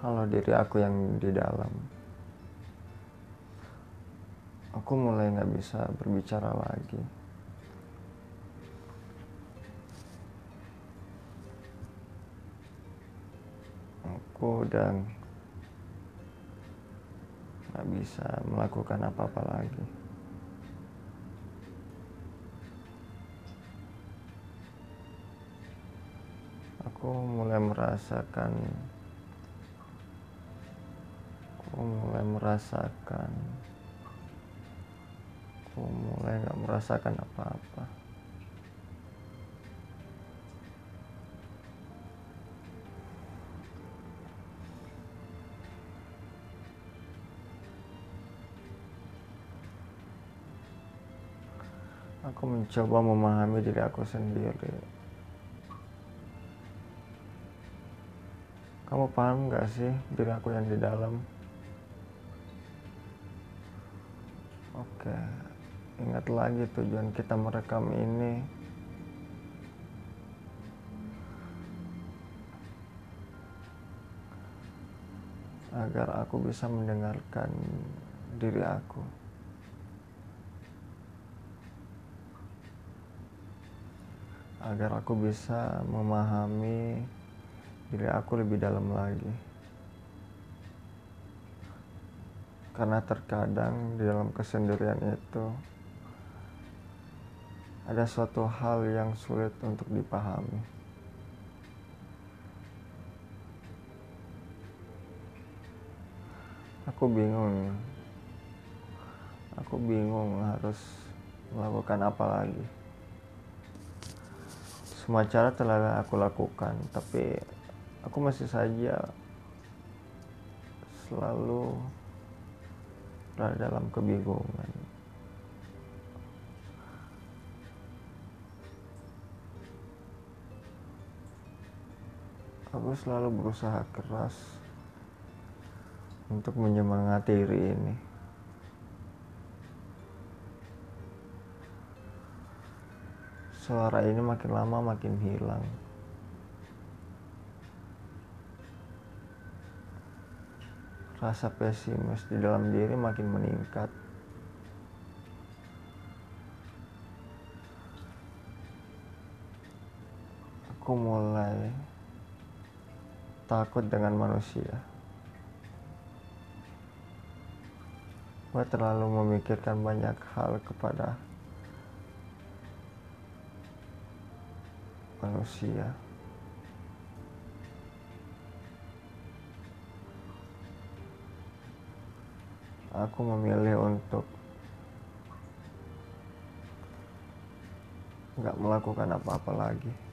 kalau diri aku yang di dalam aku mulai nggak bisa berbicara lagi. Aku udah nggak bisa melakukan apa-apa lagi. Aku mulai merasakan aku mulai merasakan. Aku mulai nggak merasakan apa-apa. Aku mencoba memahami diri aku sendiri. Kamu paham gak sih diri aku yang di dalam oke ingat lagi tujuan kita merekam ini agar aku bisa mendengarkan diri aku agar aku bisa memahami diri aku lebih dalam lagi. Karena terkadang di dalam kesendirian itu ada suatu hal yang sulit untuk dipahami. Aku bingung. Aku bingung harus melakukan apa lagi semua cara telah aku lakukan tapi aku masih saja selalu berada dalam kebingungan aku selalu berusaha keras untuk menyemangati diri ini suara ini makin lama makin hilang. Rasa pesimis di dalam diri makin meningkat. Aku mulai takut dengan manusia. Gue terlalu memikirkan banyak hal kepada manusia. Aku memilih untuk nggak melakukan apa-apa lagi.